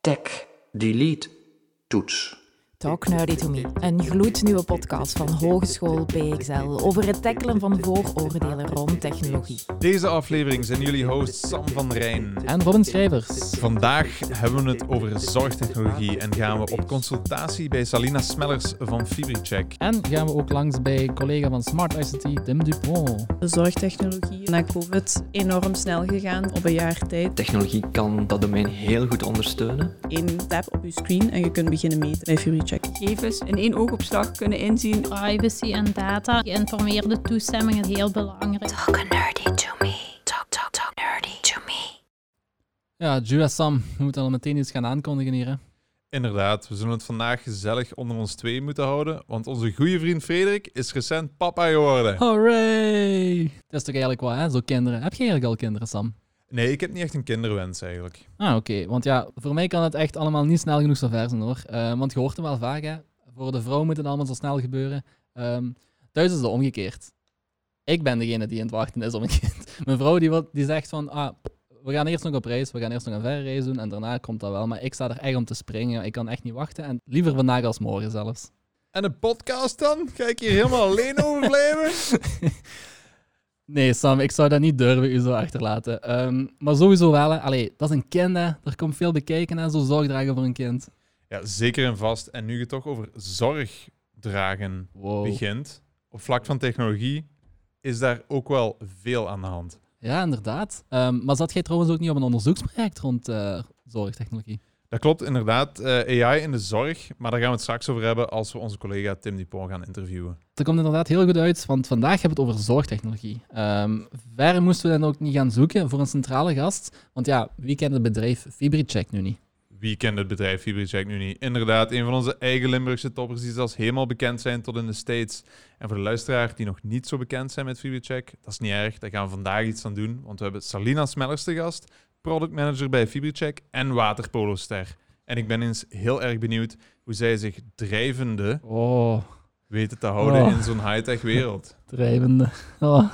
Tek. Delete. Toets. Talk Nerdy to Me, een gloednieuwe podcast van Hogeschool BXL over het tackelen van vooroordelen rond technologie. Deze aflevering zijn jullie hosts Sam van Rijn. En Robin Schrijvers. Vandaag hebben we het over zorgtechnologie en gaan we op consultatie bij Salina Smellers van FibriCheck. En gaan we ook langs bij collega van Smart ICT, Tim Dupont. De zorgtechnologie na COVID enorm snel gegaan op een jaar tijd. Technologie kan dat domein heel goed ondersteunen. Eén tab op je screen en je kunt beginnen meten bij FuryCheck. gegevens in één oogopslag kunnen inzien. privacy en data. Geïnformeerde toestemming is heel belangrijk. Talk nerdy to me. Talk, talk, talk nerdy to me. Ja, Julia Sam, we moeten al meteen iets gaan aankondigen hier. Hè. Inderdaad, we zullen het vandaag gezellig onder ons twee moeten houden, want onze goede vriend Frederik is recent papa geworden. Hooray! Dat is toch eigenlijk wat, hè? Zo kinderen. Heb je eigenlijk al kinderen, Sam? Nee, ik heb niet echt een kinderwens eigenlijk. Ah, oké. Want ja, voor mij kan het echt allemaal niet snel genoeg zo ver zijn, hoor. Eh, want je hoort het wel vaak, hè. Voor de vrouw moet het allemaal zo snel gebeuren. Ehm, thuis is het omgekeerd. Ik ben degene die aan het wachten is om een kind. Mijn vrouw die, die zegt van, ah, we gaan eerst nog op reis, we gaan eerst nog een verre reis doen en daarna komt dat wel. Maar ik sta er echt om te springen. Ik kan echt niet wachten en liever vandaag als morgen zelfs. En een podcast dan? Ga ik hier helemaal alleen over blijven? Nee, Sam, ik zou dat niet durven u zo achterlaten. Ehm, maar sowieso wel, hè. Allee, dat is een kind, hè. Er komt veel bekijken, hè. Zo zorg dragen voor een kind. Ja, zeker en vast. En nu je toch over zorg dragen Wow. begint, op vlak van technologie, is daar ook wel veel aan de hand. Ja, inderdaad. Ehm, maar zat jij trouwens ook niet op een onderzoeksproject rond eh, zorgtechnologie? Dat klopt, inderdaad. eh, AI in de zorg, maar daar gaan we het straks over hebben als we onze collega Tim Dupont gaan interviewen. Dat komt inderdaad heel goed uit, want vandaag hebben we het over zorgtechnologie. Ehm ver moesten we dan ook niet gaan zoeken voor een centrale gast. Want ja, wie kent het bedrijf FibriCheck nu niet? Wie kent het bedrijf FibriCheck nu niet? Inderdaad, een van onze eigen Limburgse toppers die zelfs helemaal bekend zijn tot in de States. En voor de luisteraar die nog niet zo bekend zijn met FibriCheck, dat is niet erg, daar gaan we vandaag iets aan doen. Want we hebben Salina Smellers te gast, product manager bij FibriCheck en waterpoloster. En ik ben eens heel erg benieuwd hoe zij zich drijvende Oh, weten te houden Oh. in zo'n high-tech wereld. drijvende. Oh.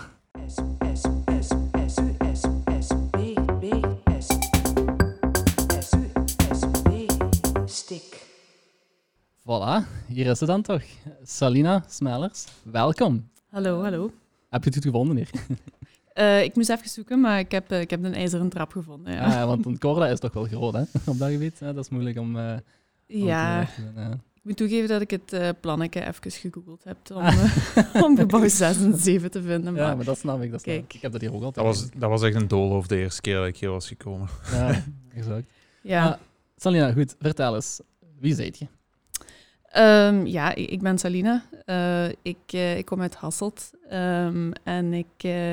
Voilà, hier is ze dan toch. Salina Smellers, welkom. Hallo, hallo. Heb je het goed gevonden hier? Eh, ik moest even zoeken, maar ik heb, eh, ik heb een ijzeren trap gevonden. Ja, Ja, want een Corda is toch wel groot, hè? Op dat gebied. hè? Dat is moeilijk om... eh, om ja te doen, hè. ik moet toegeven dat ik het eh plannetje even gegoogeld heb om, eh, om gebouw 6 en 7 te vinden. Maar, Ja, maar dat snap ik. Dat snap Kijk. ik. heb dat hier ook Dat altijd. was, dat was echt een doolhof de eerste keer dat ik hier was gekomen. Ja, exact. ja. Ah, Salina, goed. Vertel eens. Wie zijt je? Ehm, ja, ik ik ben Salina. Eh, ik, eh, ik kom uit Hasselt. Ehm, en ik, eh,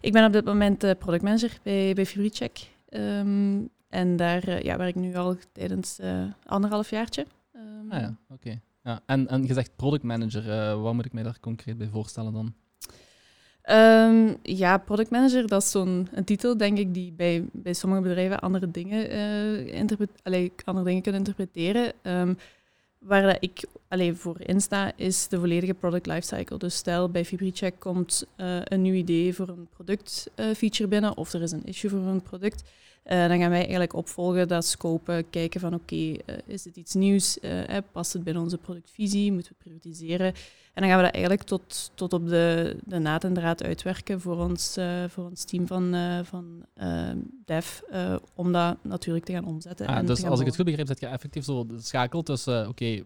ik ben op dit moment eh, productmanager bij, bij FibriCheck. Ehm, en daar eh, ja, werk ik nu al tijdens eh, anderhalf jaartje. Ehm, Ah ja, oké. Ja, en, en je zegt product manager. eh, wat moet ik mij daar concreet bij voorstellen dan? Ehm, ja, product manager, dat is zo'n een titel, denk ik, die bij, bij sommige bedrijven andere dingen, interpret- allee, andere dingen kunnen interpreteren. Waar dat ik allee, voor insta, is de volledige product lifecycle. Dus stel, bij FibriCheck komt eh, een nieuw idee voor een productfeature feature binnen, of er is een issue voor een product. Eh, dan gaan wij eigenlijk opvolgen, dat scopen, kijken van oké, eh, is het iets nieuws? Eh, past het binnen onze productvisie? Moeten we prioritiseren? En dan gaan we dat eigenlijk tot, tot op de, de naad en draad uitwerken voor ons, voor ons team van, van eh, dev, eh, om dat natuurlijk te gaan omzetten. Ah, en dus als ik het goed begrijp, zet je effectief zo de schakel tussen, oké,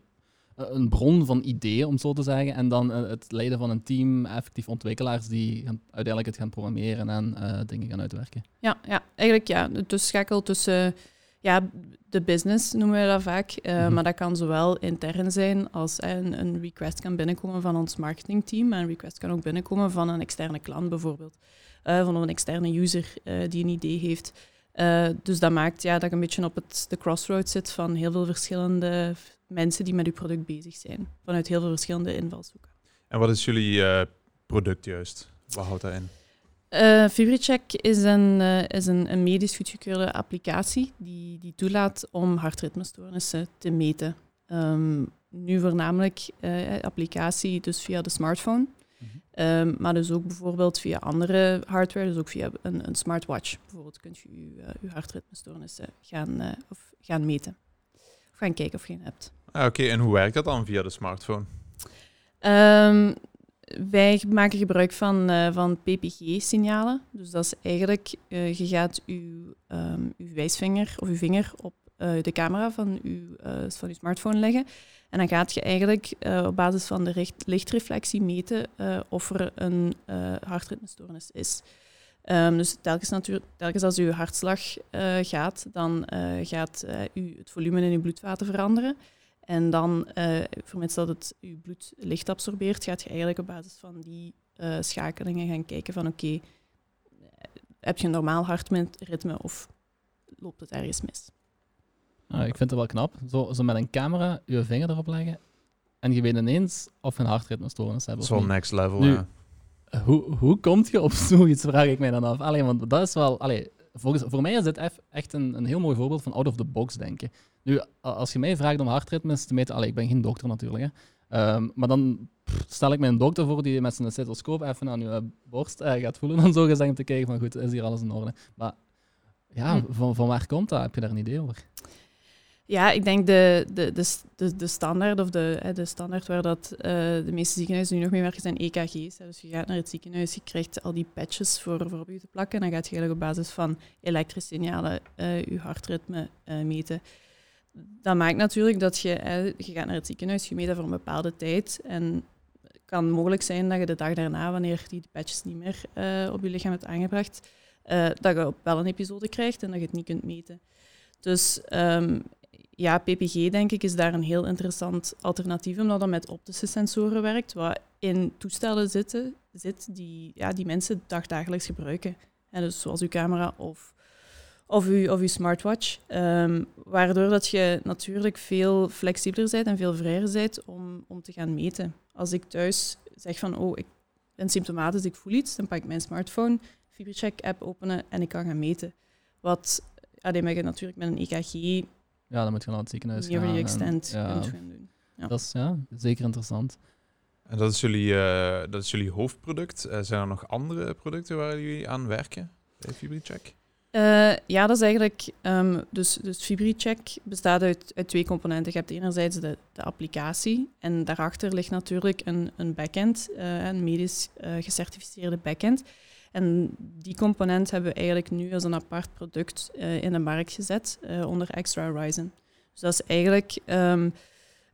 een bron van ideeën, om zo te zeggen, en dan eh, het leiden van een team, effectief ontwikkelaars die uiteindelijk het gaan programmeren en eh, dingen gaan uitwerken. Ja, ja, eigenlijk ja, de tussenschakel tussen ja, de business noemen we dat vaak. eh, Mhm. Maar dat kan zowel intern zijn als eh, een, een request kan binnenkomen van ons marketingteam. Maar een request kan ook binnenkomen van een externe klant bijvoorbeeld. Eh, van een externe user eh, die een idee heeft. Eh, dus dat maakt ja, dat je een beetje op het, de crossroads zit van heel veel verschillende mensen die met uw product bezig zijn. Vanuit heel veel verschillende invalshoeken. En wat is jullie eh, product juist? Wat houdt dat in? Eh FibriCheck is, een, eh, is een, een medisch goedgekeurde applicatie die, die toelaat om hartritmestoornissen te meten. Ehm, nu voornamelijk eh, applicatie dus via de smartphone. Ehm, maar dus ook bijvoorbeeld via andere hardware, dus ook via een, een smartwatch. Bijvoorbeeld kunt je je, uh, je hartritmestoornissen gaan, uh, of gaan meten. Of gaan kijken of je een hebt. Ah, Oké, en hoe werkt dat dan via de smartphone? Um, wij maken gebruik van, uh, van PPG-signalen. Dus dat is eigenlijk, uh, je gaat um, uw wijsvinger of uw vinger op uh, de camera van uw, van uw smartphone leggen. En dan gaat je eigenlijk op basis van de lichtreflectie meten of er een hartritmestoornis is. Um, dus telkens, telkens als uw hartslag gaat, dan gaat u het volume in uw bloedvaten veranderen. En dan, uh, vermits dat het je bloed licht absorbeert, gaat je eigenlijk op basis van die uh, schakelingen gaan kijken van oké, okay, heb je een normaal hartritme of loopt het ergens mis? Ah, ik vind het wel knap. Zo, zo met een camera je vinger erop leggen en je weet ineens of je een hartritmestoornis hebt. Zo'n next level, nu, ja. Hoe, hoe kom je op zoiets, vraag ik mij dan af. Allee, want dat is wel... Allee, volgens, voor mij is dit echt een, een heel mooi voorbeeld van out of the box denken. Nu, als je mij vraagt om hartritmes te meten, allee, ik ben geen dokter natuurlijk, hè, um, maar dan pff, stel ik mij een dokter voor die met zijn stethoscoop even aan je borst uh, gaat voelen en zo gezegd om te kijken van goed, is hier alles in orde. Maar ja, hm. van, van waar komt dat? Heb je daar een idee over? Ja, ik denk de, de, de, de, standaard of de, de standaard waar dat, uh, de meeste ziekenhuizen nu nog mee werken zijn EKG's. Dus je gaat naar het ziekenhuis, je krijgt al die patches voor, voor op je te plakken en dan gaat je eigenlijk op basis van elektrische signalen uh, je hartritme uh, meten. Dat maakt natuurlijk dat je, je gaat naar het ziekenhuis, je meet voor een bepaalde tijd en het kan mogelijk zijn dat je de dag daarna, wanneer die patches niet meer op je lichaam hebt aangebracht, dat je wel een episode krijgt en dat je het niet kunt meten. Dus um, ja, PPG denk ik is daar een heel interessant alternatief, omdat dat met optische sensoren werkt, wat in toestellen zitten, zit die, ja, die mensen dagdagelijks gebruiken. En dus zoals uw camera of, of, uw, of uw smartwatch. Um, waardoor dat je natuurlijk veel flexibeler bent en veel vrijer bent om, om te gaan meten. Als ik thuis zeg van, oh, ik ben symptomatisch, ik voel iets, dan pak ik mijn smartphone, FiberCheck-app openen en ik kan gaan meten. Wat, ja, die je natuurlijk met een EKG ja, dan moet je naar het ziekenhuis Near gaan. the extent en, ja, kunt gaan doen. Ja. Dat is ja, zeker interessant. En dat is jullie, uh, dat is jullie hoofdproduct. Uh, zijn er nog andere producten waar jullie aan werken bij FibriCheck? Uh, ja, dat is eigenlijk... Um, dus, dus FibriCheck bestaat uit, uit twee componenten. Je hebt enerzijds de, de applicatie en daarachter ligt natuurlijk een, een backend, een medisch gecertificeerde backend. En die component hebben we eigenlijk nu als een apart product uh, in de markt gezet uh, onder Extra Horizon. Dus dat is eigenlijk um,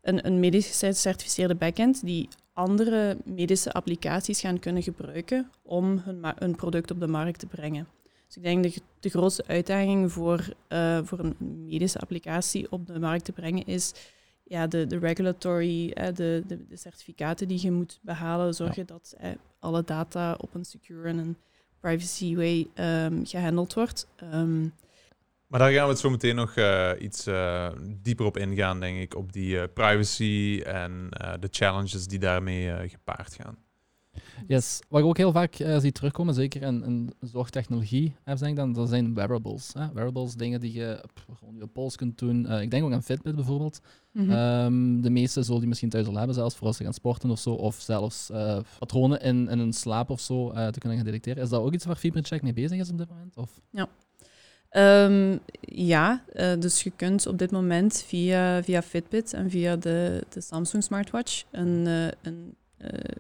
een, een medisch gecertificeerde backend die andere medische applicaties gaan kunnen gebruiken om hun, hun product op de markt te brengen. Dus ik denk de, de grootste uitdaging voor, uh, voor een medische applicatie op de markt te brengen is ja, de, de regulatory, de, de, de certificaten die je moet behalen, zorgen ja. dat alle data op een secure en een privacy way um, gehandeld wordt. Um, maar daar gaan we het zo meteen nog uh, iets uh, dieper op ingaan, denk ik, op die uh, privacy en de challenges die daarmee gepaard gaan. Yes, wat ik ook heel vaak zie terugkomen, zeker in, in zorgtechnologie, heb ik dan, dat zijn wearables. Hè? Wearables, dingen die je op gewoon je pols kunt doen. ik denk ook aan Fitbit bijvoorbeeld. Mm -hmm. um, de meeste zullen die misschien thuis al hebben, zelfs voor als ze gaan sporten of zo, of zelfs patronen in, in een slaap of zo te kunnen gaan detecteren. Is dat ook iets waar FiberCheck mee bezig is op dit moment? Of? Ja. Um, ja, uh, dus je kunt op dit moment via, via Fitbit en via de, de Samsung Smartwatch een, uh, een uh,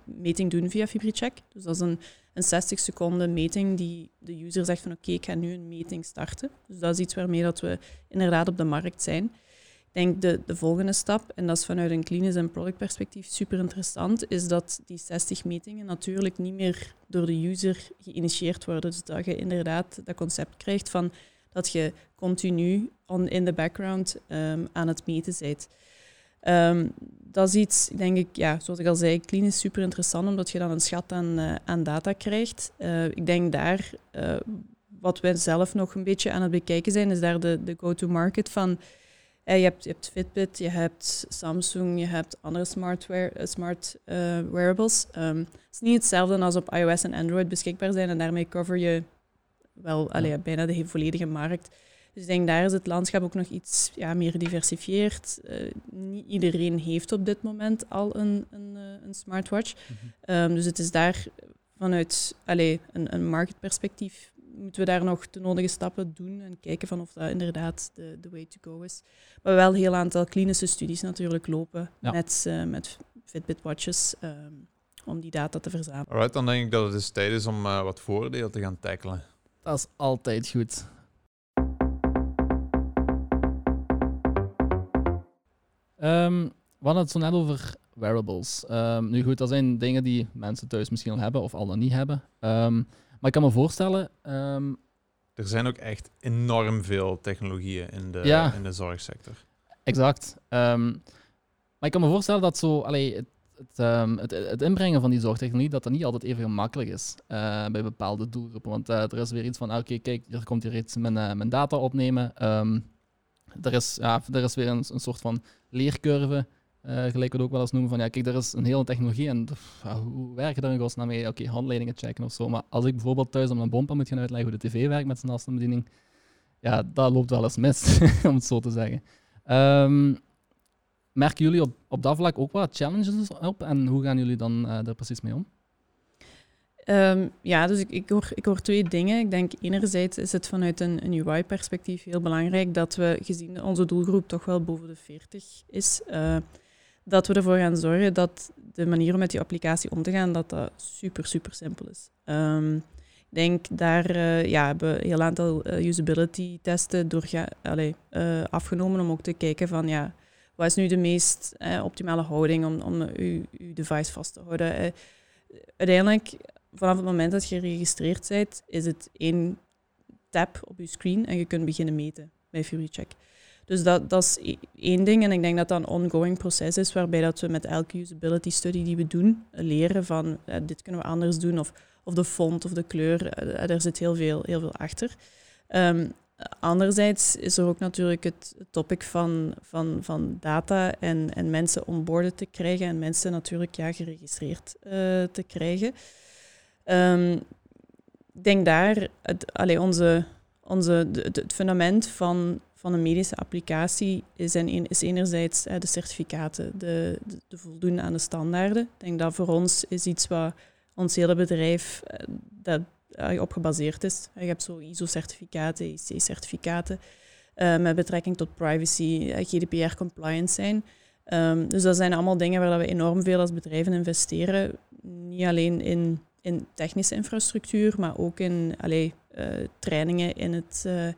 meting doen via FibriCheck. Dus dat is een, een 60 seconden meting die de user zegt van oké, ik ga nu een meting starten. Dus dat is iets waarmee dat we inderdaad op de markt zijn. Ik denk de, de volgende stap, en dat is vanuit een klinisch en productperspectief super interessant, is dat die 60 metingen natuurlijk niet meer door de user geïnitieerd worden. Dus dat je inderdaad dat concept krijgt van dat je continu on, in de background um, aan het meten bent. Um, dat is iets, denk ik, ja, zoals ik al zei, klinisch super interessant, omdat je dan een schat aan, uh, aan data krijgt. Uh, ik denk daar, uh, wat wij zelf nog een beetje aan het bekijken zijn, is daar de, de go-to-market van. je, hebt, je hebt Fitbit, je hebt Samsung, je hebt andere smartware, smart wearables. Um, het is niet hetzelfde als op iOS en Android beschikbaar zijn en daarmee cover je wel allee, bijna de volledige markt. Dus ik denk daar is het landschap ook nog iets ja, meer gediversifieerd. Uh, niet iedereen heeft op dit moment al een, een, uh, een smartwatch. um, dus het is daar vanuit allez, een, een marktperspectief moeten we daar nog de nodige stappen doen en kijken van of dat inderdaad de, de way to go is. Maar wel een heel aantal klinische studies natuurlijk lopen Ja. met, uh, met Fitbit watches um, om die data te verzamelen. Alright, dan denk ik dat het dus tijd is om uh, wat voordelen te gaan tackelen. Dat is altijd goed. Um, we hadden het zo net over wearables. Um, nu goed, dat zijn dingen die mensen thuis misschien al hebben of al dan niet hebben. Um, maar ik kan me voorstellen. er zijn ook echt enorm veel technologieën in de, ja, in de zorgsector. Exact. maar ik kan me voorstellen dat zo, allee, het, het, het, het, inbrengen van die zorgtechnologie, dat dat niet altijd even gemakkelijk is uh, bij bepaalde doelgroepen. Want uh, er is weer iets van, oké, okay, kijk, hier komt hier iets mijn, uh, mijn data opnemen. er, is, ja, er is weer een, een soort van leercurve, uh, gelijk het ook wel eens noemen, van ja, kijk, er is een hele technologie en hoe werk je daar in mee? Oké, okay, handleidingen checken of zo. Maar als ik bijvoorbeeld thuis aan mijn bompa moet gaan uitleggen hoe de tv werkt met zijn afstandsbediening, ja, dat loopt wel eens mis, om het zo te zeggen. Um, merken jullie op, op dat vlak ook wat challenges op en hoe gaan jullie dan uh, daar precies mee om? Um, ja, dus ik, ik, hoor, ik hoor twee dingen. Ik denk enerzijds is het vanuit een, UI-perspectief heel belangrijk dat we, gezien onze doelgroep toch wel boven de 40 is, uh, dat we ervoor gaan zorgen dat de manier om met die applicatie om te gaan, dat dat super, super simpel is. Um, ik denk daar uh, ja, hebben we een heel aantal uh, usability-testen door allee, uh, afgenomen om ook te kijken van ja, wat is nu de meest optimale houding om, om uw, uw device vast te houden. uiteindelijk, vanaf het moment dat je geregistreerd bent, is het één tap op je screen en je kunt beginnen meten bij FuryCheck. Dus dat, dat is één ding. En ik denk dat dat een ongoing proces is, waarbij dat we met elke usability study die we doen, leren van uh, dit kunnen we anders doen, of, of de font of de kleur, er zit heel veel, heel veel achter. Um, anderzijds is er ook natuurlijk het topic van, van, van data en, en mensen onboorden te krijgen en mensen natuurlijk ja, geregistreerd te krijgen. Um, ik denk daar, het, onze, onze, het fundament van, van een medische applicatie is, een, is enerzijds de certificaten, de, de, voldoen aan de standaarden. Ik denk dat voor ons is iets wat ons hele bedrijf dat, op gebaseerd is. Je hebt zo ISO-certificaten, IC-certificaten, uh, met betrekking tot privacy, GDPR-compliant zijn. Um, dus dat zijn allemaal dingen waar we enorm veel als bedrijven investeren. Niet alleen in, in technische infrastructuur, maar ook in allee, uh, trainingen in het... Uh,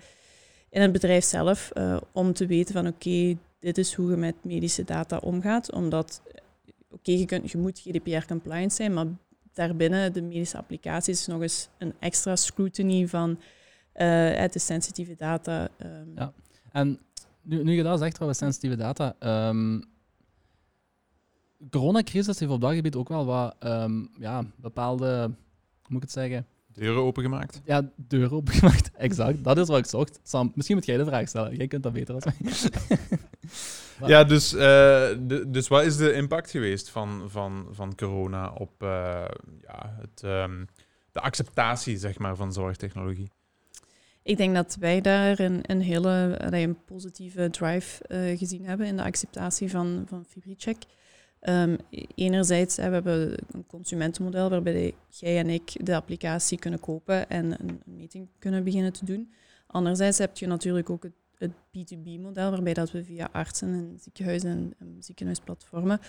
in het bedrijf zelf uh, om te weten van oké, dit is hoe je met medische data omgaat. Omdat, oké, je, je moet GDPR-compliant zijn, maar daarbinnen de medische applicaties nog eens een extra scrutiny van uh, de sensitieve data. Um. Ja, en nu, nu je dat zegt over sensitieve data, um, coronacrisis heeft op dat gebied ook wel wat um, ja, bepaalde, hoe moet ik het zeggen, Deuren opengemaakt? Ja, deuren opengemaakt, exact. Dat is wat ik zocht. Sam, misschien moet jij de vraag stellen. Jij kunt dat beter als mij. ja, dus, uh, de, dus wat is de impact geweest van, van, van corona op uh, ja, het, um, de acceptatie zeg maar, van zorgtechnologie? Ik denk dat wij daar een, een hele een positieve drive uh, gezien hebben in de acceptatie van, van FibriCheck. Um, enerzijds, hè, we hebben een consumentenmodel waarbij jij en ik de applicatie kunnen kopen en een, meting kunnen beginnen te doen. Anderzijds heb je natuurlijk ook het, het B2B-model, waarbij dat we via artsen en ziekenhuizen en, en ziekenhuisplatformen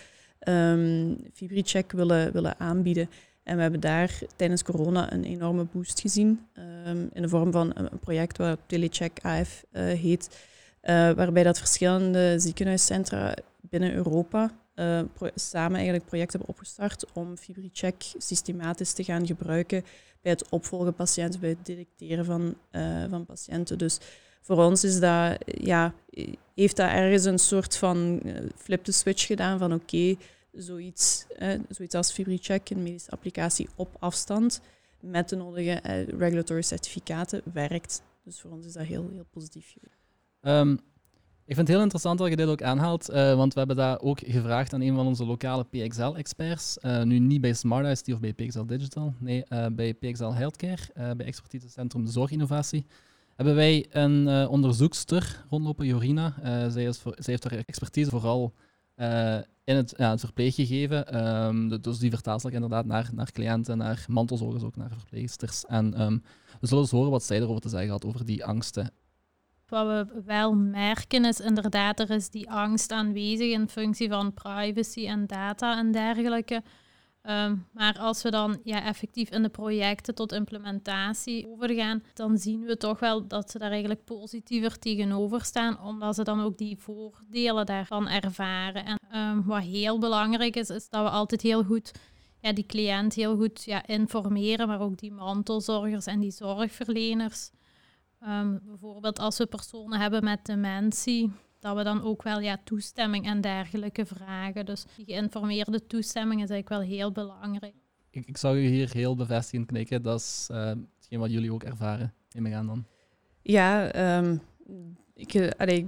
um, FibriCheck willen, willen aanbieden. En we hebben daar tijdens corona een enorme boost gezien um, in de vorm van een, project wat Telecheck AF uh, heet, uh, waarbij dat verschillende ziekenhuiscentra binnen Europa uh, samen eigenlijk project hebben opgestart om FibriCheck systematisch te gaan gebruiken bij het opvolgen patiënten, bij het detecteren van, uh, van patiënten. Dus voor ons is dat, ja, heeft dat ergens een soort van uh, flip the switch gedaan van oké, zoiets, zoiets als FibriCheck, een medische applicatie op afstand, met de nodige regulatory certificaten, werkt. Dus voor ons is dat heel, heel positief ik vind het heel interessant dat je dit ook aanhaalt, uh, want we hebben dat ook gevraagd aan een van onze lokale PXL-experts. Uh, nu niet bij Smart ICT of bij PXL Digital, nee, uh, bij PXL Healthcare, bij Expertisecentrum Zorginnovatie. hebben wij een onderzoekster rondlopen, Jorina. Zij, is zij heeft haar expertise vooral in het, ja, verpleeg. Um, dus die vertaalt inderdaad naar, naar cliënten, naar mantelzorgers, ook naar verpleegsters. En um, we zullen eens horen wat zij erover te zeggen had, over die angsten. Wat we wel merken is inderdaad, er is die angst aanwezig in functie van privacy en data en dergelijke. Um, maar als we dan ja, effectief in de projecten tot implementatie overgaan, dan zien we toch wel dat ze daar eigenlijk positiever tegenover staan, omdat ze dan ook die voordelen daarvan ervaren. En um, wat heel belangrijk is, is dat we altijd heel goed ja, die cliënt heel goed ja, informeren, maar ook die mantelzorgers en die zorgverleners. Um, bijvoorbeeld als we personen hebben met dementie, dat we dan ook wel ja, toestemming en dergelijke vragen. Dus die geïnformeerde toestemming is eigenlijk wel heel belangrijk. Ik, ik zou u hier heel bevestigend knikken. Dat is uh, hetgeen wat jullie ook ervaren. Neem aan dan. Ja, um, ik, eh, allee,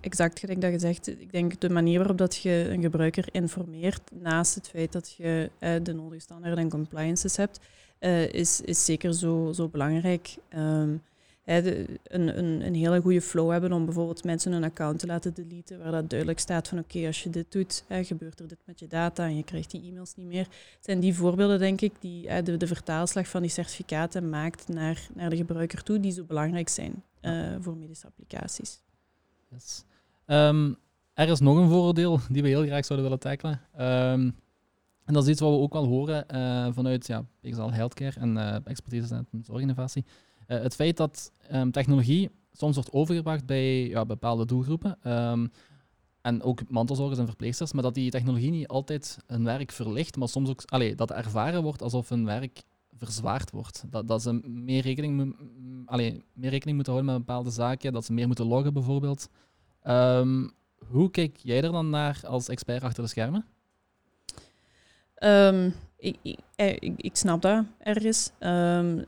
exact gelijk dat je zegt. Ik denk de manier waarop dat je een gebruiker informeert, naast het feit dat je uh, de nodige standaarden en compliances hebt, uh, is, is zeker zo, zo belangrijk. Um, een, een, een, hele goede flow hebben om bijvoorbeeld mensen een account te laten deleten, waar dat duidelijk staat van oké, als je dit doet, hè, gebeurt er dit met je data en je krijgt die e-mails niet meer. Het zijn die voorbeelden, denk ik, die hè, de, de, vertaalslag van die certificaten maakt naar, naar de gebruiker toe, die zo belangrijk zijn uh, voor medische applicaties. Yes. Um, er is nog een voordeel die we heel graag zouden willen tackelen. Um, en dat is iets wat we ook wel horen uh, vanuit ja, PXL Healthcare en uh, expertise en zorginnovatie. Uh, het feit dat um, technologie soms wordt overgebracht bij ja, bepaalde doelgroepen. Um, en ook mantelzorgers en verpleegsters, maar dat die technologie niet altijd hun werk verlicht, maar soms ook dat ervaren wordt alsof hun werk verzwaard wordt. Dat, dat ze meer rekening, meer rekening moeten houden met bepaalde zaken, dat ze meer moeten loggen bijvoorbeeld. Um, hoe kijk jij er dan naar als expert achter de schermen? Ik, eh, ik, ik, snap dat ergens. Um,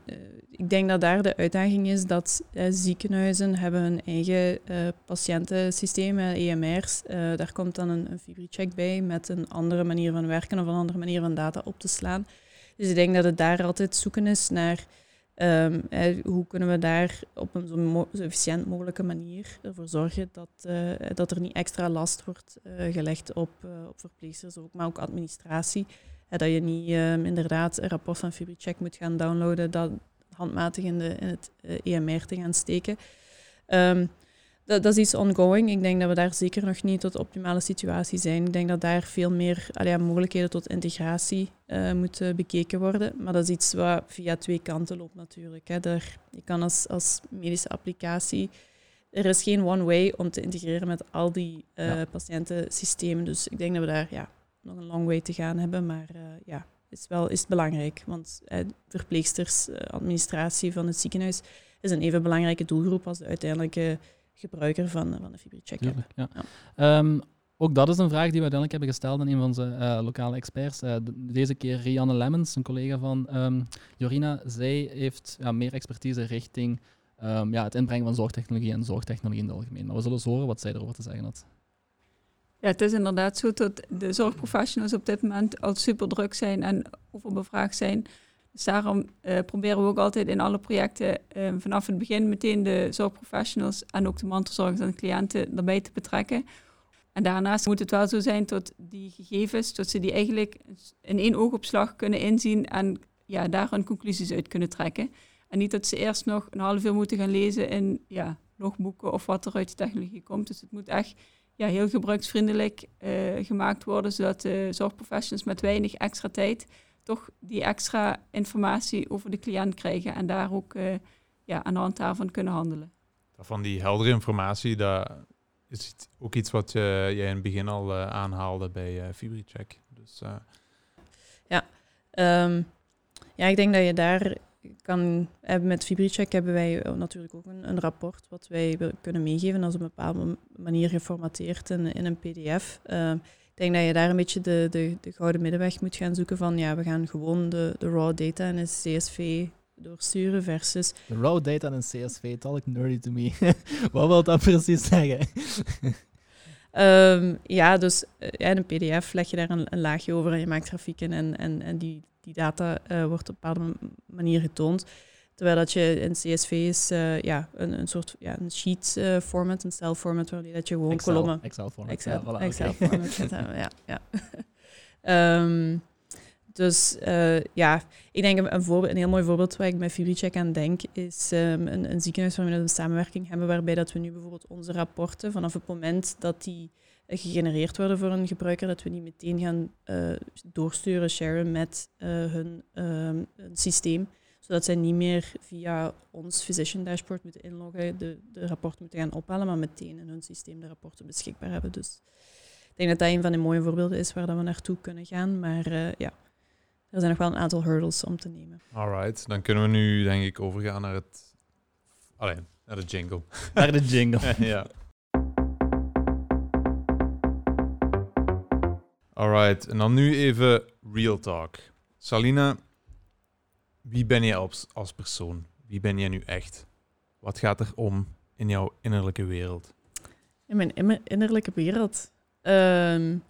ik denk dat daar de uitdaging is dat uh, ziekenhuizen hebben hun eigen uh, patiëntensysteem, EMR's. Uh, daar komt dan een, een FibriCheck bij met een andere manier van werken of een andere manier van data op te slaan. Dus ik denk dat het daar altijd zoeken is naar um, hoe kunnen we daar op een zo, efficiënt mogelijke manier ervoor zorgen dat, dat er niet extra last wordt gelegd op, op verpleegsters, ook, maar ook administratie. Dat je niet um, inderdaad een rapport van FibriCheck moet gaan downloaden, dat handmatig in, de, in het EMR eh, e te gaan steken. Um, dat, dat, is iets ongoing. Ik denk dat we daar zeker nog niet tot de optimale situatie zijn. Ik denk dat daar veel meer allee, mogelijkheden tot integratie uh, moeten bekeken worden. Maar dat is iets wat via twee kanten loopt natuurlijk. Hè. Daar, je kan als, als medische applicatie... Er is geen one way om te integreren met al die uh, ja. patiëntensystemen. Dus ik denk dat we daar ja, nog een long way te gaan hebben. Maar uh, ja, is wel is belangrijk. Want eh, verpleegsters, eh, administratie van het ziekenhuis is een even belangrijke doelgroep als de uiteindelijke gebruiker van, van de FibriCheck. Ja. ja. Um, ook dat is een vraag die we uiteindelijk hebben gesteld aan een van onze uh, lokale experts. Uh, deze keer Rianne Lemmens, een collega van um, Jorina. Zij heeft ja, meer expertise richting um, ja, het inbrengen van zorgtechnologie en zorgtechnologie in het algemeen. Maar we zullen eens horen wat zij erover te zeggen had. Ja, het is inderdaad zo dat de zorgprofessionals op dit moment al super druk zijn en overbevraagd zijn. Dus daarom uh, proberen we ook altijd in alle projecten uh, vanaf het begin meteen de zorgprofessionals en ook de mantelzorgers en cliënten erbij te betrekken. En daarnaast moet het wel zo zijn dat die gegevens, dat ze die eigenlijk in één oogopslag kunnen inzien en ja, daar hun conclusies uit kunnen trekken. En niet dat ze eerst nog een half uur moeten gaan lezen in ja, logboeken of wat er uit de technologie komt. Dus het moet echt ja, heel gebruiksvriendelijk uh, gemaakt worden, zodat de zorgprofessionals met weinig extra tijd toch die extra informatie over de cliënt krijgen en daar ook uh, ja, aan de hand daarvan kunnen handelen. Van die heldere informatie, dat is ook iets wat uh, jij in het begin al aanhaalde bij FibriCheck. Dus, ja, um, ja, ik denk dat je daar kan, met FibriCheck hebben wij natuurlijk ook een, een, rapport wat wij kunnen meegeven als op een bepaalde manier geformateerd in, in een pdf. Uh, ik denk dat je daar een beetje de, de, de, gouden middenweg moet gaan zoeken van ja, we gaan gewoon de, de raw data in een CSV doorsturen versus... De raw data in een CSV, talk nerdy to me. wat wil dat precies zeggen? um, ja, dus ja, in een pdf leg je daar een, een, laagje over en je maakt grafieken en, en, en die, die data uh, wordt op een bepaalde manier getoond. Terwijl dat je in CSV is uh, ja, een, een soort ja, een sheet uh, format, een cell format, waarmee dat je gewoon Excel, kolommen... Excel format. Excel, ja, voilà, Excel oké. format gaat hebben, ja. ja. um, dus uh, ja, ik denk een, voorbeeld, een heel mooi voorbeeld waar ik met FibriCheck aan denk, is um, een, een ziekenhuis waarmee we een samenwerking hebben, waarbij dat we nu bijvoorbeeld onze rapporten, vanaf het moment dat die gegenereerd worden voor een gebruiker, dat we die meteen gaan uh, doorsturen, sharen met uh, hun um, systeem, zodat zij niet meer via ons physician dashboard moeten inloggen, de, de rapporten moeten gaan ophalen, maar meteen in hun systeem de rapporten beschikbaar hebben. Dus ik denk dat dat een van de mooie voorbeelden is waar dat we naartoe kunnen gaan, maar uh, ja, er zijn nog wel een aantal hurdles om te nemen. Alright, dan kunnen we nu denk ik overgaan naar het... Alleen, naar de jingle. Naar de jingle. ja. Alright, en dan nu even real talk. Salina, wie ben jij als, als persoon? Wie ben jij nu echt? Wat gaat er om in jouw innerlijke wereld? In mijn innerlijke wereld? Um,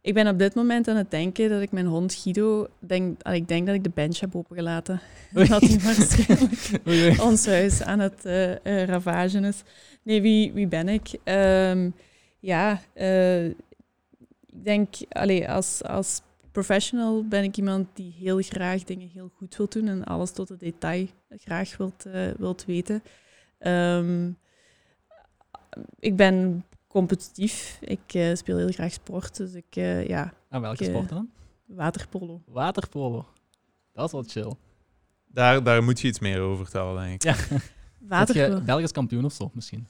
ik ben op dit moment aan het denken dat ik mijn hond Guido, denk, ik denk dat ik de bench heb opengelaten. dat hij waarschijnlijk ons huis aan het uh, uh, ravagen is. Nee, wie, wie ben ik? Um, ja, uh, ik denk, allee, als, als professional ben ik iemand die heel graag dingen heel goed wil doen en alles tot het detail graag wilt, wilt weten. Um, ik ben competitief. Ik uh, speel heel graag sport, dus ik, uh, ja... En welke ik, sport dan? Waterpolo. Waterpolo. Dat is wel chill. Daar, daar moet je iets meer over vertellen, denk ik. Ja. Waterpolo. Belgisch kampioen of zo, misschien?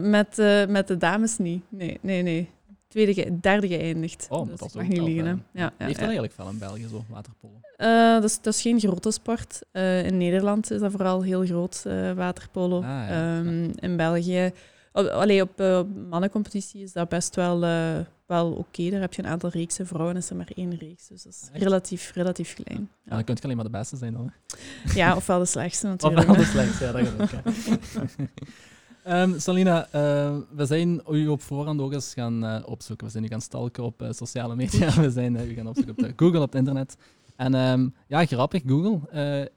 met, met de dames niet. Nee, nee, nee. Tweede, ge derde geëindigd. Oh, dus dat mag niet liegen. hè. hè. Ja, ja, Heeft er eigenlijk veel in België, zo, waterpolo? Uh, dat, is, dat is geen grote sport. Uh, in Nederland is dat vooral heel groot, uh, waterpolo. Ah, ja. Um, in België... Op, allee, op mannencompetitie is dat best wel, wel oké. Okay. Daar heb je een aantal reeksen. Vrouwen is er maar één reeks. Dus dat is Echt? relatief, relatief klein. Ja. Ja, dan kun je alleen maar de beste zijn dan. Hè? Ja, ofwel de slechtste natuurlijk. Ofwel de slechtste, ja, dat gaat ook. um, Salina, uh, we zijn u op voorhand ook eens gaan uh, opzoeken. We zijn u gaan stalken op uh, sociale media. We zijn u gaan opzoeken op Google, op het internet. En um, ja, grappig, Google.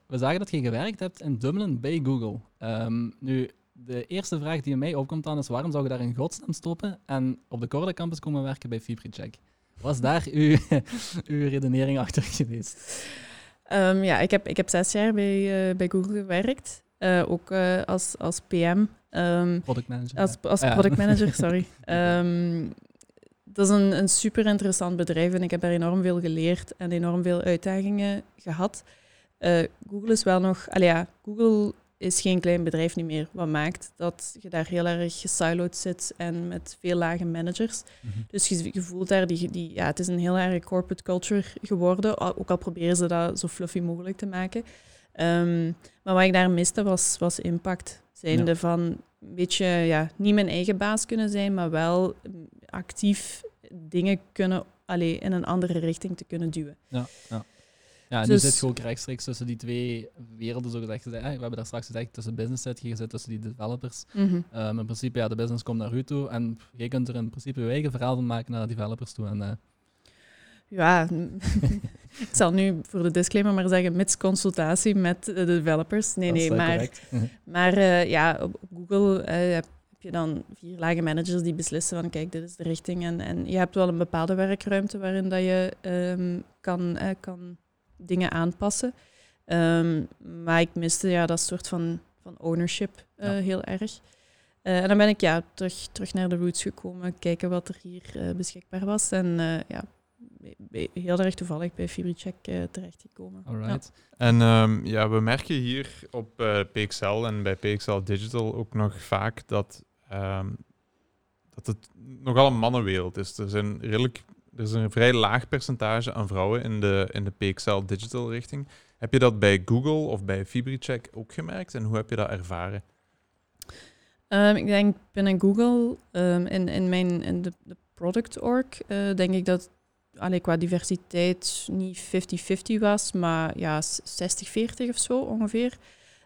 we zagen dat je gewerkt hebt in Dublin bij Google. Um, nu, de eerste vraag die in mij opkomt dan is waarom zou je daar in godsnaam stoppen en op de Corda campus komen werken bij FibriCheck? Was daar uw, uw redenering achter geweest? Um, ja, ik heb, ik heb zes jaar bij, uh, bij Google gewerkt, uh, ook uh, als, als PM. Um, product manager. Als, als ja. product manager, sorry. Um, dat is een, een super interessant bedrijf en ik heb daar enorm veel geleerd en enorm veel uitdagingen gehad. Uh, Google is wel nog... Allee, ja, Google is geen klein bedrijf niet meer. Wat maakt dat je daar heel erg gesiloed zit en met veel lage managers. Mm-hmm. Dus je, je, voelt daar, die, die, ja, het is een heel erg corporate culture geworden. Ook al proberen ze dat zo fluffy mogelijk te maken. Um, maar wat ik daar miste was, was impact. Zijnde ja. van een beetje, ja, niet mijn eigen baas kunnen zijn, maar wel actief dingen kunnen, allee, in een andere richting te kunnen duwen. Ja, ja. Ja, en dus, nu zit je ook rechtstreeks tussen die twee werelden, zo gezegd. We hebben daar straks gezegd, tussen business zit je zit tussen die developers. Mm -hmm. um, in principe, ja, de business komt naar u toe en jij kunt er in principe je eigen verhaal van maken naar de developers toe. En, uh... Ja, ik zal nu voor de disclaimer maar zeggen, mits consultatie met de developers. Nee, nee, maar, maar uh, ja, op, op Google uh, heb je dan vier lage managers die beslissen van kijk, dit is de richting. En, en je hebt wel een bepaalde werkruimte waarin dat je um, kan, kan dingen aanpassen. Um, maar ik miste ja, dat soort van, van ownership ja. heel erg. Uh, en dan ben ik ja, terug, terug naar de roots gekomen, kijken wat er hier uh, beschikbaar was. En uh, ja, heel erg toevallig bij FibriCheck terechtgekomen. Alright. Ja. En um, ja, we merken hier op PXL en bij PXL Digital ook nog vaak dat, um, dat het nogal een mannenwereld is. Er zijn redelijk er is een vrij laag percentage aan vrouwen in de, in de PXL Digital richting. Heb je dat bij Google of bij FibriCheck ook gemerkt en hoe heb je dat ervaren? Um, ik denk binnen Google, um, in, in, mijn, in de, de product org, uh, denk ik dat allee, qua diversiteit niet 50-50 was, maar ja, 60-40 of zo ongeveer.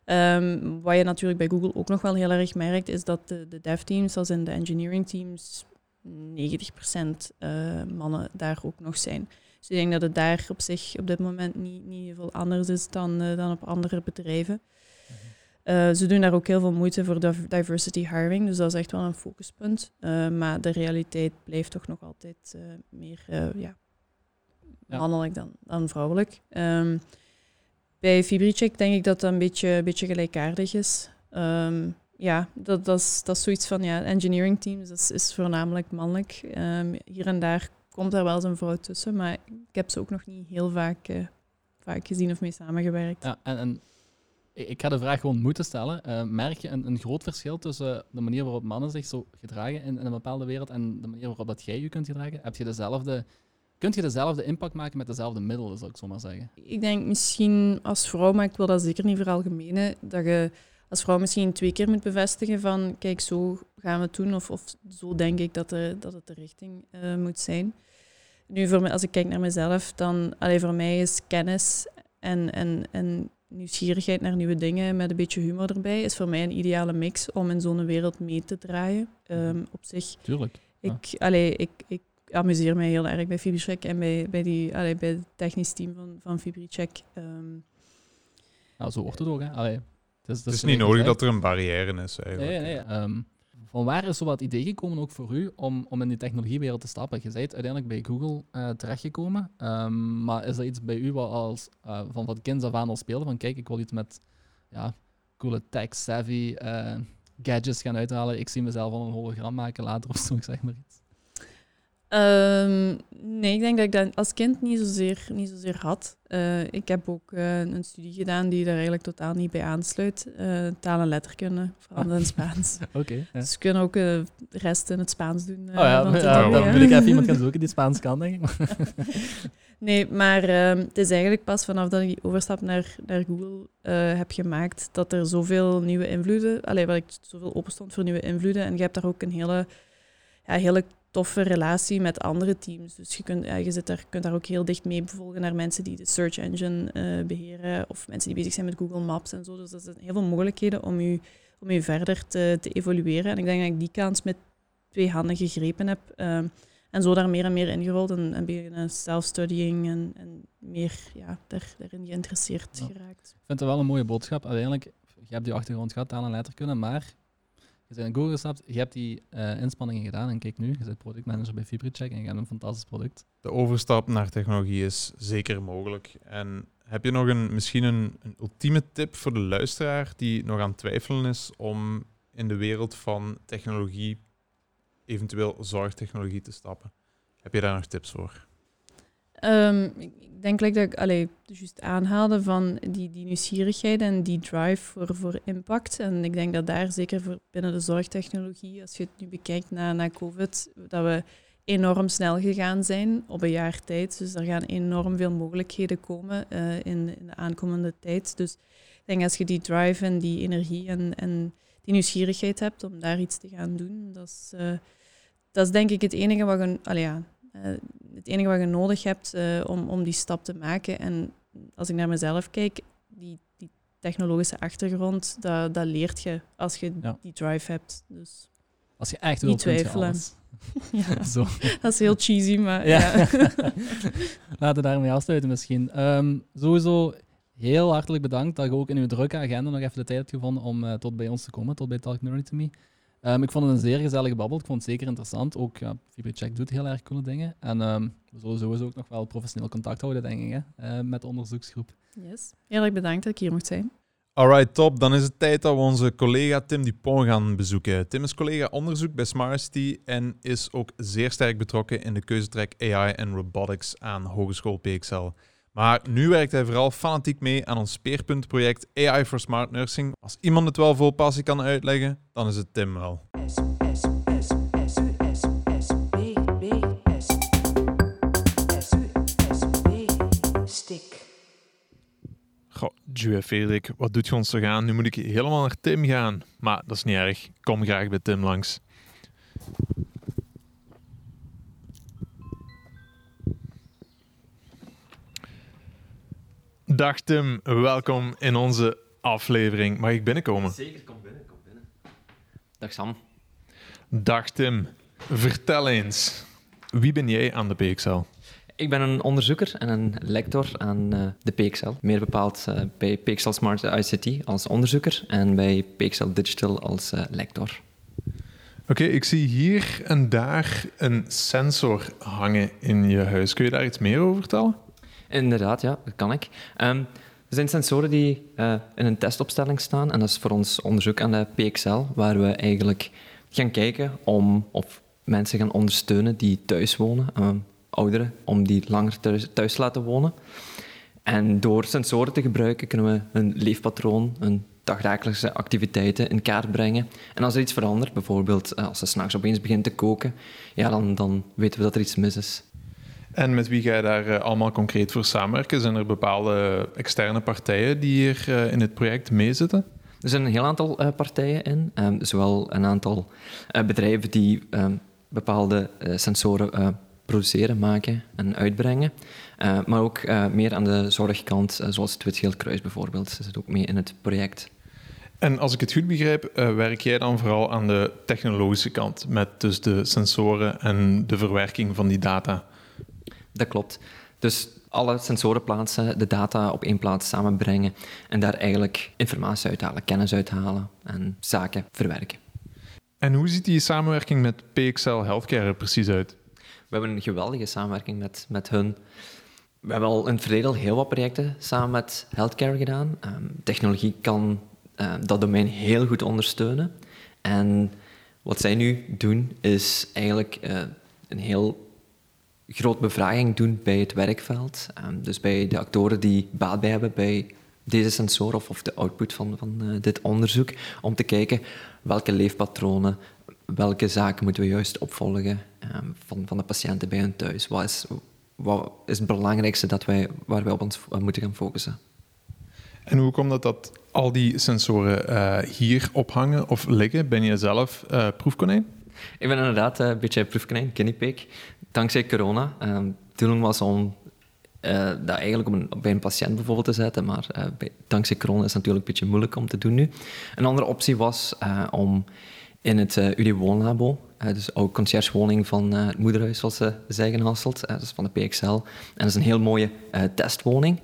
Um, wat je natuurlijk bij Google ook nog wel heel erg merkt, is dat de, de dev teams, als in de engineering teams, 90% uh, mannen daar ook nog zijn. Dus ik denk dat het daar op zich op dit moment niet, niet veel anders is dan, eh, dan op andere bedrijven. Eh, ze doen daar ook heel veel moeite voor div- diversity hiring, dus dat is echt wel een focuspunt. Eh, maar de realiteit blijft toch nog altijd eh, meer eh, ja, Ja. mannelijk dan, dan vrouwelijk. Ehm, bij Fibricheck denk ik dat dat een beetje, een beetje gelijkaardig is. Ehm, ja, dat, dat, is, dat is zoiets van, ja, engineering teams dat is, is voornamelijk mannelijk. Ehm, hier en daar komt daar wel eens een vrouw tussen, maar ik heb ze ook nog niet heel vaak, eh, vaak gezien of mee samengewerkt. Ja, en, en ik ik ga de vraag gewoon moeten stellen. Eh, merk je een, een groot verschil tussen de manier waarop mannen zich zo gedragen in, in een bepaalde wereld en de manier waarop dat jij je kunt gedragen? Heb je dezelfde, kunt je dezelfde impact maken met dezelfde middelen, zou ik zo maar zeggen? Ik denk misschien als vrouw, maar ik wil dat zeker niet veralgemenen, dat je als vrouw misschien twee keer moet bevestigen van kijk, zo gaan we het doen of, of zo denk ik dat, de, dat het de richting eh, moet zijn. Nu, voor mij, als ik kijk naar mezelf, dan allee, voor mij is kennis en, en, en nieuwsgierigheid naar nieuwe dingen met een beetje humor erbij, is voor mij een ideale mix om in zo'n wereld mee te draaien. Ehm, op zich Tuurlijk. ik, allee, ik, ik amuseer mij heel erg bij Fibricheck en bij, bij, die, allee, bij het technisch team van, van Fibricheck. Ehm, Nou, zo wordt het ook, hè? Allee, het is, Het is niet nodig dat er een barrière is, eigenlijk. Nee, nee. ehm, van waar is zo wat idee gekomen ook voor u om, om in die technologiewereld te stappen? Je bent uiteindelijk bij Google eh, terechtgekomen, ehm, maar is dat iets bij u wat als eh, van wat kinds af aan al speelde? Van kijk, ik wil iets met ja, coole tech-savvy eh, gadgets gaan uithalen. Ik zie mezelf al een hologram maken later of zo, ik zeg maar Ehm, nee, ik denk dat ik dat als kind niet zozeer, niet zozeer had. Eh, ik heb ook eh, een studie gedaan die daar eigenlijk totaal niet bij aansluit. Eh taal en letterkunde, vooral in het Spaans. Oké. ja. Dus we kunnen ook de rest in het Spaans doen. Oh ja, dan wil ik even iemand gaan zoeken die Spaans kan, denk ik. Nee, maar ehm, het is eigenlijk pas vanaf dat ik die overstap naar, naar Google heb gemaakt, dat er zoveel nieuwe invloeden, alleen wat ik zoveel open stond voor nieuwe invloeden. En je hebt daar ook een hele, ja, hele toffe relatie met andere teams. Dus je, kunt, ja, je zit daar, kunt daar ook heel dicht mee bevolgen naar mensen die de search engine eh, beheren of mensen die bezig zijn met Google Maps en zo. Dus dat zijn heel veel mogelijkheden om je, om je verder te, te evolueren. En ik denk dat ik die kans met twee handen gegrepen heb. ehm, en zo daar meer en meer ingerold en, en beginnen self-studying en, en meer ja, daar, daarin geïnteresseerd Ja. geraakt. Ik vind het wel een mooie boodschap. Uiteindelijk, je hebt die achtergrond gehad, taal en letterkunde, maar je bent in Google gestapt, je hebt die eh, inspanningen gedaan en kijk nu, je bent productmanager bij Fibricheck en je hebt een fantastisch product. De overstap naar technologie is zeker mogelijk. En heb je nog een, misschien een, een ultieme tip voor de luisteraar die nog aan het twijfelen is om in de wereld van technologie, eventueel zorgtechnologie, te stappen? Heb je daar nog tips voor? Ehm, ik denk like dat ik juist aanhaalde van die, die nieuwsgierigheid en die drive voor, voor impact. En ik denk dat daar zeker voor binnen de zorgtechnologie, als je het nu bekijkt na, na COVID, dat we enorm snel gegaan zijn op een jaar tijd. Dus er gaan enorm veel mogelijkheden komen eh, in, de aankomende tijd. Dus ik denk als je die drive en die energie en, die nieuwsgierigheid hebt om daar iets te gaan doen, dat is, eh, dat is denk ik het enige wat je, allee, ja, het enige wat je nodig hebt eh, om, om die stap te maken. En als ik naar mezelf kijk, die, die technologische achtergrond, dat, dat leert je als je Ja. die drive hebt. Dus Als je echt wil, twijfelen. ja, Zo. dat is heel cheesy, maar Ja. ja. Laten we daarmee afsluiten misschien. Ehm, sowieso heel hartelijk bedankt dat je ook in uw drukke agenda nog even de tijd hebt gevonden om eh, tot bij ons te komen, tot bij Talk Nerdy to Me. Ehm, ik vond het een zeer gezellige babbel. Ik vond het zeker interessant. Ook ja, Fibercheck doet heel erg coole dingen. En ehm, we zullen sowieso ook nog wel professioneel contact houden, denk ik, hè, eh, met de onderzoeksgroep. Yes. Heel erg bedankt dat ik hier mocht zijn. Alright, top. Dan is het tijd dat we onze collega Tim Dupont gaan bezoeken. Tim is collega onderzoek bij Smarty en is ook zeer sterk betrokken in de keuzetrek AI en Robotics aan Hogeschool PXL. Maar nu werkt hij vooral fanatiek mee aan ons speerpuntproject AI for Smart Nursing. Als iemand het wel vol passie kan uitleggen, dan is het Tim wel. Goh, Joe Frederik, wat doet je ons toch aan? Nu moet ik helemaal naar Tim gaan. Maar dat is niet erg. Kom graag bij Tim langs. Dag Tim, welkom in onze aflevering. Mag ik binnenkomen? Zeker, kom binnen, kom binnen. Dag Sam. Dag Tim, vertel eens. Wie ben jij aan de PXL? Ik ben een onderzoeker en een lector aan uh, de PXL. Meer bepaald uh, bij PXL Smart ICT als onderzoeker en bij PXL Digital als uh, lector. Oké, ik zie hier en daar een sensor hangen in je huis. Kun je daar iets meer over vertellen? Inderdaad, ja, dat kan ik. Um, er zijn sensoren die in een testopstelling staan en dat is voor ons onderzoek aan de PXL, waar we eigenlijk gaan kijken om of mensen gaan ondersteunen die thuis wonen, um, ouderen, om die langer thuis, te laten wonen. En door sensoren te gebruiken kunnen we hun leefpatroon, hun dagdagelijkse activiteiten in kaart brengen. En als er iets verandert, bijvoorbeeld eh, als ze s'nachts opeens begint te koken, ja, dan, dan weten we dat er iets mis is. En met wie ga je daar uh, allemaal concreet voor samenwerken? Zijn er bepaalde externe partijen die hier uh, in het project meezitten? Er zijn een heel aantal uh, partijen in, um, zowel een aantal bedrijven die um, bepaalde sensoren produceren, maken en uitbrengen. maar ook meer aan de zorgkant, zoals het Wit Kruis bijvoorbeeld, zit ook mee in het project. En als ik het goed begrijp, werk jij dan vooral aan de technologische kant, met dus de sensoren en de verwerking van die data? Dat klopt. Dus alle sensoren plaatsen, de data op één plaats samenbrengen en daar eigenlijk informatie uithalen, kennis uithalen en zaken verwerken. En hoe ziet die samenwerking met PXL Healthcare er precies uit? We hebben een geweldige samenwerking met, met hun. We hebben al in het verleden al heel wat projecten samen met healthcare gedaan. Um, technologie kan uh, dat domein heel goed ondersteunen. En wat zij nu doen, is eigenlijk uh, een heel groot bevraging doen bij het werkveld. Um, dus bij de actoren die baat bij hebben bij deze sensor of, of de output van, van uh, dit onderzoek, om te kijken welke leefpatronen, welke zaken moeten we juist opvolgen um, van, van de patiënten bij hun thuis. Wat is, wat is het belangrijkste dat wij, waar wij op ons moeten gaan focussen? En hoe komt het dat al die sensoren uh, hier ophangen of liggen? Ben je zelf uh, proefkonijn? Ik ben inderdaad een beetje proefkonijn, guinea pig. Dankzij corona. De bedoeling was om uh, dat eigenlijk op een, bij een patiënt bijvoorbeeld te zetten, maar uh, bij, dankzij corona is het natuurlijk een beetje moeilijk om te doen nu. Een andere optie was uh, om in het UD Woonlabo, dus ook conciërgewoning van het moederhuis, zoals ze zeggen Hasselt, dus van de PXL. En dat is een heel mooie testwoning.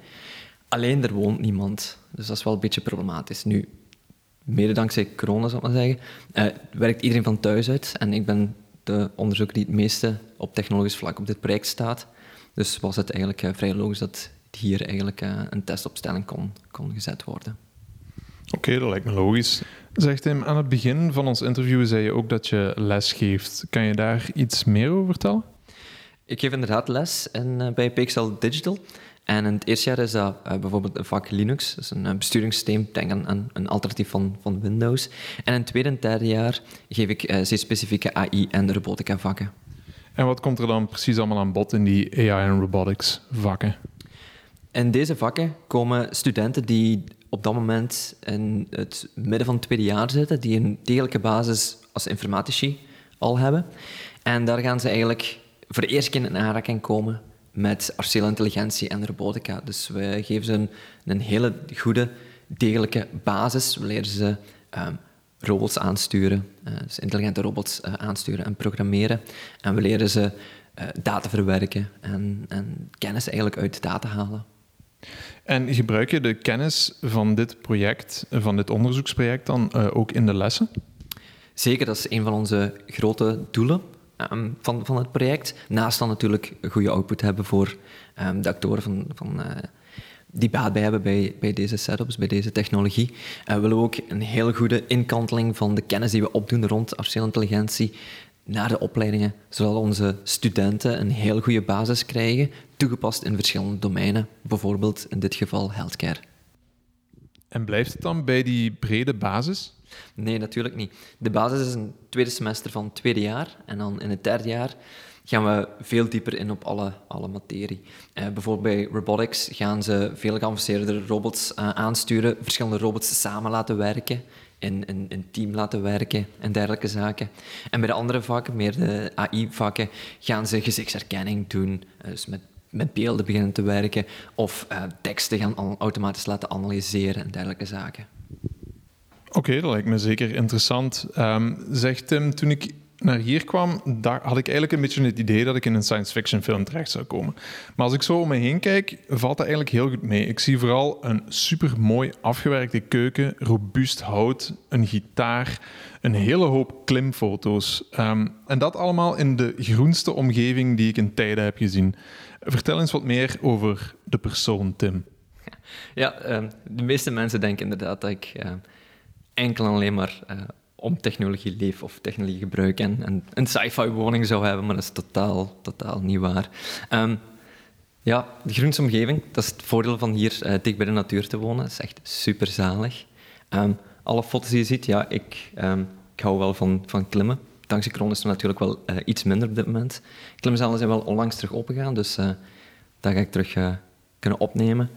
Alleen er woont niemand, dus dat is wel een beetje problematisch. Nu, mede dankzij corona, zou ik maar zeggen, werkt iedereen van thuis uit en ik ben de onderzoeker die het meeste op technologisch vlak op dit project staat. Dus was het eigenlijk uh, vrij logisch dat hier eigenlijk uh, een testopstelling kon, kon gezet worden. Oké, okay, dat lijkt me logisch. Zeg Tim, aan het begin van ons interview zei je ook dat je les geeft. Kan je daar iets meer over vertellen? Ik geef inderdaad les in, uh, bij Pixel Digital. En in het eerste jaar is dat uh, bijvoorbeeld een vak Linux, dus een besturingssysteem, denk aan, aan, een alternatief van, van Windows. En in het tweede en derde jaar geef ik uh, zeer specifieke AI- en robotica vakken. En wat komt er dan precies allemaal aan bod in die AI en robotics vakken? In deze vakken komen studenten die op dat moment in het midden van het tweede jaar zitten, die een degelijke basis als informatici al hebben. En daar gaan ze eigenlijk voor de eerste keer in aanraking komen met artificiële intelligentie en robotica. Dus we geven ze een, een hele goede, degelijke basis. We leren ze um, robots aansturen, uh, dus intelligente robots uh, aansturen en programmeren. En we leren ze uh, data verwerken en, en, kennis eigenlijk uit data halen. En gebruik je de kennis van dit project, van dit onderzoeksproject dan ook in de lessen? Zeker, dat is een van onze grote doelen um, van, van het project. Naast dan natuurlijk goede output hebben voor um, de actoren van, van die baat bij hebben bij, bij deze setups, bij deze technologie. We willen ook een heel goede inkanteling van de kennis die we opdoen rond artificiële intelligentie naar de opleidingen, zodat onze studenten een heel goede basis krijgen, toegepast in verschillende domeinen, bijvoorbeeld in dit geval healthcare. En blijft het dan bij die brede basis? Nee, natuurlijk niet. De basis is een tweede semester van het tweede jaar en dan in het derde jaar gaan we veel dieper in op alle, alle materie. Uh, bijvoorbeeld bij robotics gaan ze veel geavanceerdere robots uh, aansturen, verschillende robots samen laten werken, in een team laten werken en dergelijke zaken. En bij de andere vakken, meer de AI-vakken, gaan ze gezichtsherkenning doen, uh, dus met, met beelden beginnen te werken, of teksten gaan automatisch laten analyseren en dergelijke zaken. Oké, dat lijkt me zeker interessant. Um, zegt Tim, toen ik naar hier kwam, daar had ik eigenlijk een beetje het idee dat ik in een science fiction film terecht zou komen. Maar als ik zo om me heen kijk, valt dat eigenlijk heel goed mee. Ik zie vooral een super mooi afgewerkte keuken, robuust hout, een gitaar, een hele hoop klimfoto's. Ehm, en dat allemaal in de groenste omgeving die ik in tijden heb gezien. Vertel eens wat meer over de persoon Tim. Ja, ehm, de meeste mensen denken inderdaad dat ik ehm, enkel en alleen maar eh, om technologie leef of technologie gebruik en, en een sci-fi woning zou hebben, maar dat is totaal, totaal niet waar. Ehm, ja, de groenste omgeving, dat is het voordeel van hier uh, dicht bij de natuur te wonen. Is echt super zalig. alle foto's die je ziet, ja, ik, ik hou wel van, van klimmen. Dankzij corona is het natuurlijk wel uh, iets minder op dit moment. Klimzalen zijn wel onlangs terug opgegaan, dus dat ga ik terug kunnen opnemen.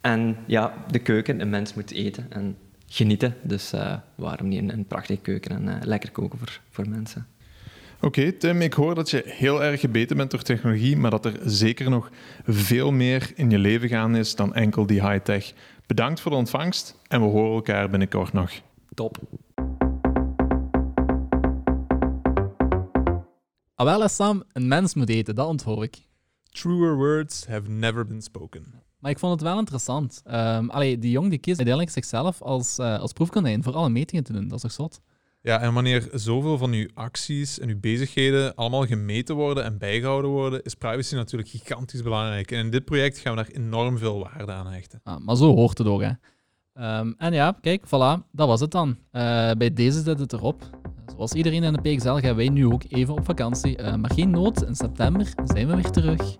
En ja, de keuken, een mens moet eten en genieten. Dus uh, waarom niet een, een, prachtige keuken en uh, lekker koken voor, voor mensen. Oké, Tim, ik hoor dat je heel erg gebeten bent door technologie, maar dat er zeker nog veel meer in je leven gaan is dan enkel die high-tech. Bedankt voor de ontvangst en we horen elkaar binnenkort nog. Top. Ah, wel, Sam, een mens moet eten, dat onthoor ik. Truer words have never been spoken. Maar ik vond het wel interessant. Um, allee, die jong die kiest uiteindelijk zichzelf als, uh, als proefkonijn voor alle metingen te doen. Dat is toch zot? Ja, en wanneer zoveel van uw acties en uw bezigheden allemaal gemeten worden en bijgehouden worden, is privacy natuurlijk gigantisch belangrijk. En in dit project gaan we daar enorm veel waarde aan hechten. Ah, maar zo hoort het ook, hè. Um, en ja, kijk, voilà, dat was het dan. Uh, bij deze zit het erop. Zoals iedereen in de PXL gaan wij nu ook even op vakantie. Uh, maar geen nood, in september zijn we weer terug.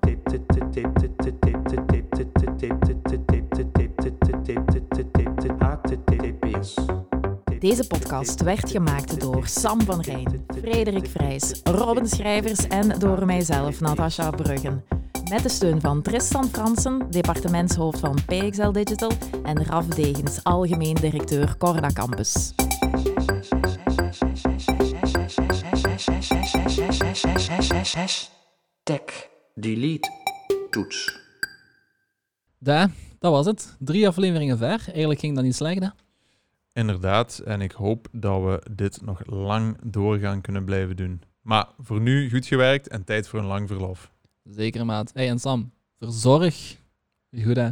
Deze podcast werd gemaakt door Sam van Rijn, Frederik Vrijs, Robin Schrijvers en door mijzelf, Natasha Bruggen. Met de steun van Tristan Fransen, departementshoofd van PXL Digital, en Raf Degens, algemeen directeur Corda Campus. Tech delete toets. Da, dat was het. Drie afleveringen ver. Eigenlijk ging dat niet slecht, hè? Inderdaad, en ik hoop dat we dit nog lang doorgaan kunnen blijven doen. Maar voor nu goed gewerkt en tijd voor een lang verlof. Zeker, maat. Hey, en Sam, verzorg goed, hè?